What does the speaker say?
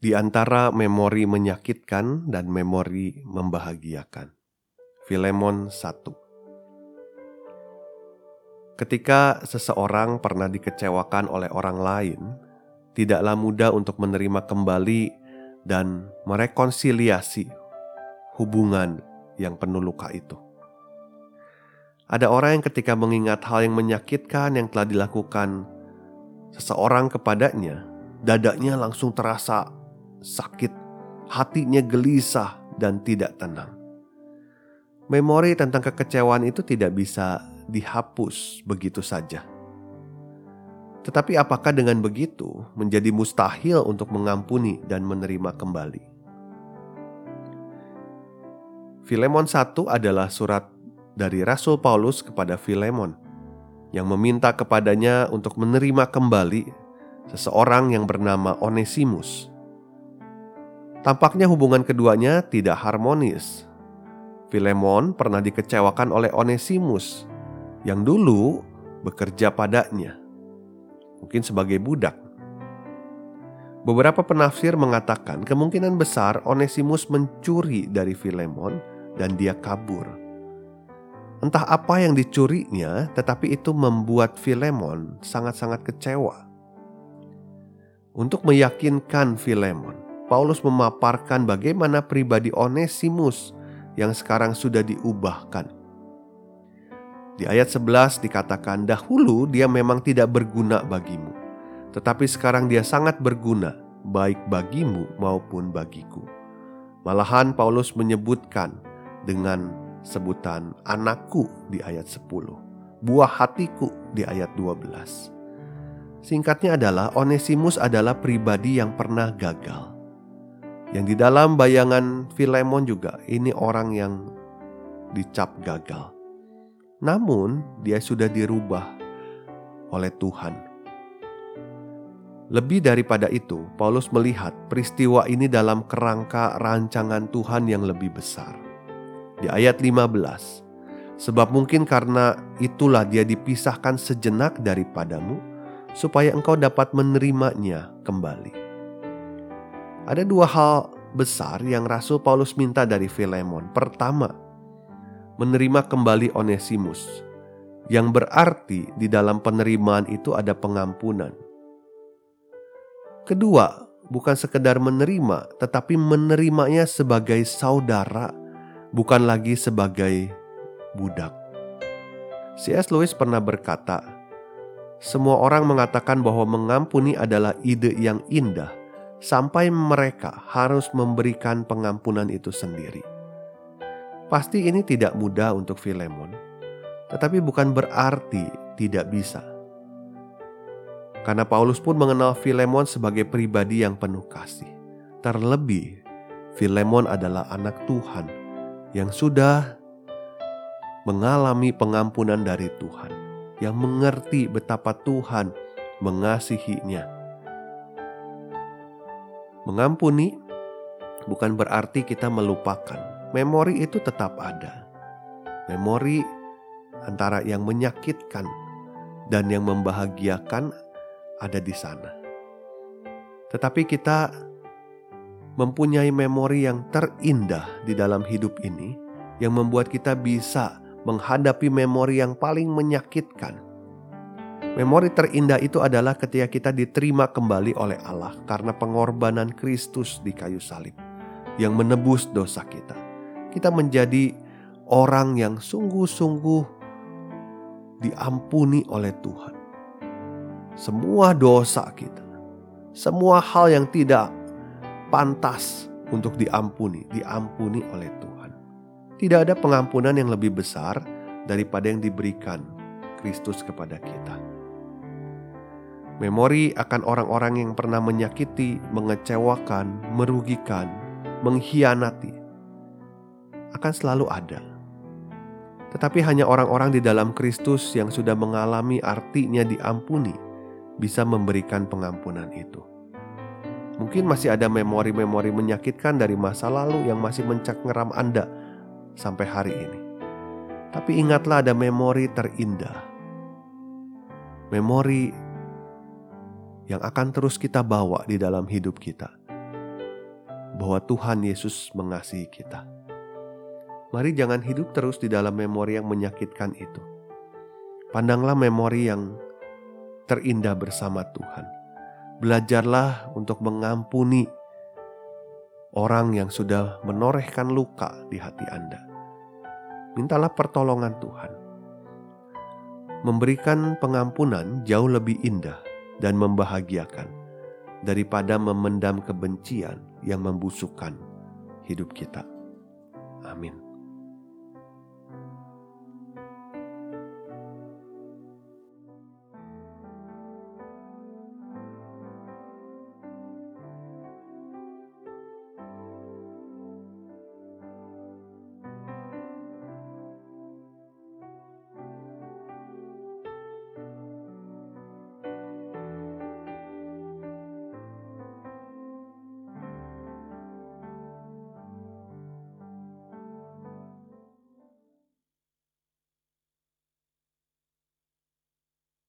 Di antara memori menyakitkan dan memori membahagiakan. Filemon 1 Ketika seseorang pernah dikecewakan oleh orang lain, tidaklah mudah untuk menerima kembali dan merekonsiliasi hubungan yang penuh luka itu. Ada orang yang ketika mengingat hal yang menyakitkan yang telah dilakukan seseorang kepadanya, dadanya langsung terasa sakit, hatinya gelisah dan tidak tenang. Memori tentang kekecewaan itu tidak bisa dihapus begitu saja. Tetapi apakah dengan begitu menjadi mustahil untuk mengampuni dan menerima kembali? Filemon 1 adalah surat dari Rasul Paulus kepada Filemon yang meminta kepadanya untuk menerima kembali seseorang yang bernama Onesimus Tampaknya hubungan keduanya tidak harmonis. Filemon pernah dikecewakan oleh Onesimus yang dulu bekerja padanya, mungkin sebagai budak. Beberapa penafsir mengatakan kemungkinan besar Onesimus mencuri dari Filemon dan dia kabur. Entah apa yang dicurinya, tetapi itu membuat Filemon sangat-sangat kecewa. Untuk meyakinkan Filemon, Paulus memaparkan bagaimana pribadi Onesimus yang sekarang sudah diubahkan. Di ayat 11 dikatakan, "Dahulu dia memang tidak berguna bagimu, tetapi sekarang dia sangat berguna, baik bagimu maupun bagiku." Malahan Paulus menyebutkan dengan sebutan anakku di ayat 10, buah hatiku di ayat 12. Singkatnya adalah Onesimus adalah pribadi yang pernah gagal yang di dalam bayangan Filemon juga ini orang yang dicap gagal. Namun dia sudah dirubah oleh Tuhan. Lebih daripada itu, Paulus melihat peristiwa ini dalam kerangka rancangan Tuhan yang lebih besar. Di ayat 15, Sebab mungkin karena itulah dia dipisahkan sejenak daripadamu, supaya engkau dapat menerimanya kembali. Ada dua hal besar yang Rasul Paulus minta dari Filemon. Pertama, menerima kembali Onesimus, yang berarti di dalam penerimaan itu ada pengampunan. Kedua, bukan sekedar menerima, tetapi menerimanya sebagai saudara, bukan lagi sebagai budak. C.S. Lewis pernah berkata, "Semua orang mengatakan bahwa mengampuni adalah ide yang indah, sampai mereka harus memberikan pengampunan itu sendiri. Pasti ini tidak mudah untuk Filemon, tetapi bukan berarti tidak bisa. Karena Paulus pun mengenal Filemon sebagai pribadi yang penuh kasih. Terlebih, Filemon adalah anak Tuhan yang sudah mengalami pengampunan dari Tuhan, yang mengerti betapa Tuhan mengasihinya Mengampuni bukan berarti kita melupakan. Memori itu tetap ada. Memori antara yang menyakitkan dan yang membahagiakan ada di sana. Tetapi kita mempunyai memori yang terindah di dalam hidup ini yang membuat kita bisa menghadapi memori yang paling menyakitkan Memori terindah itu adalah ketika kita diterima kembali oleh Allah karena pengorbanan Kristus di kayu salib yang menebus dosa kita. Kita menjadi orang yang sungguh-sungguh diampuni oleh Tuhan. Semua dosa kita, semua hal yang tidak pantas untuk diampuni, diampuni oleh Tuhan. Tidak ada pengampunan yang lebih besar daripada yang diberikan Kristus kepada kita. Memori akan orang-orang yang pernah menyakiti, mengecewakan, merugikan, mengkhianati akan selalu ada. Tetapi hanya orang-orang di dalam Kristus yang sudah mengalami artinya diampuni bisa memberikan pengampunan itu. Mungkin masih ada memori-memori menyakitkan dari masa lalu yang masih mencengkeram Anda sampai hari ini. Tapi ingatlah ada memori terindah. Memori yang akan terus kita bawa di dalam hidup kita. Bahwa Tuhan Yesus mengasihi kita. Mari jangan hidup terus di dalam memori yang menyakitkan itu. Pandanglah memori yang terindah bersama Tuhan. Belajarlah untuk mengampuni orang yang sudah menorehkan luka di hati Anda. Mintalah pertolongan Tuhan. Memberikan pengampunan jauh lebih indah dan membahagiakan daripada memendam kebencian yang membusukkan hidup kita. Amin.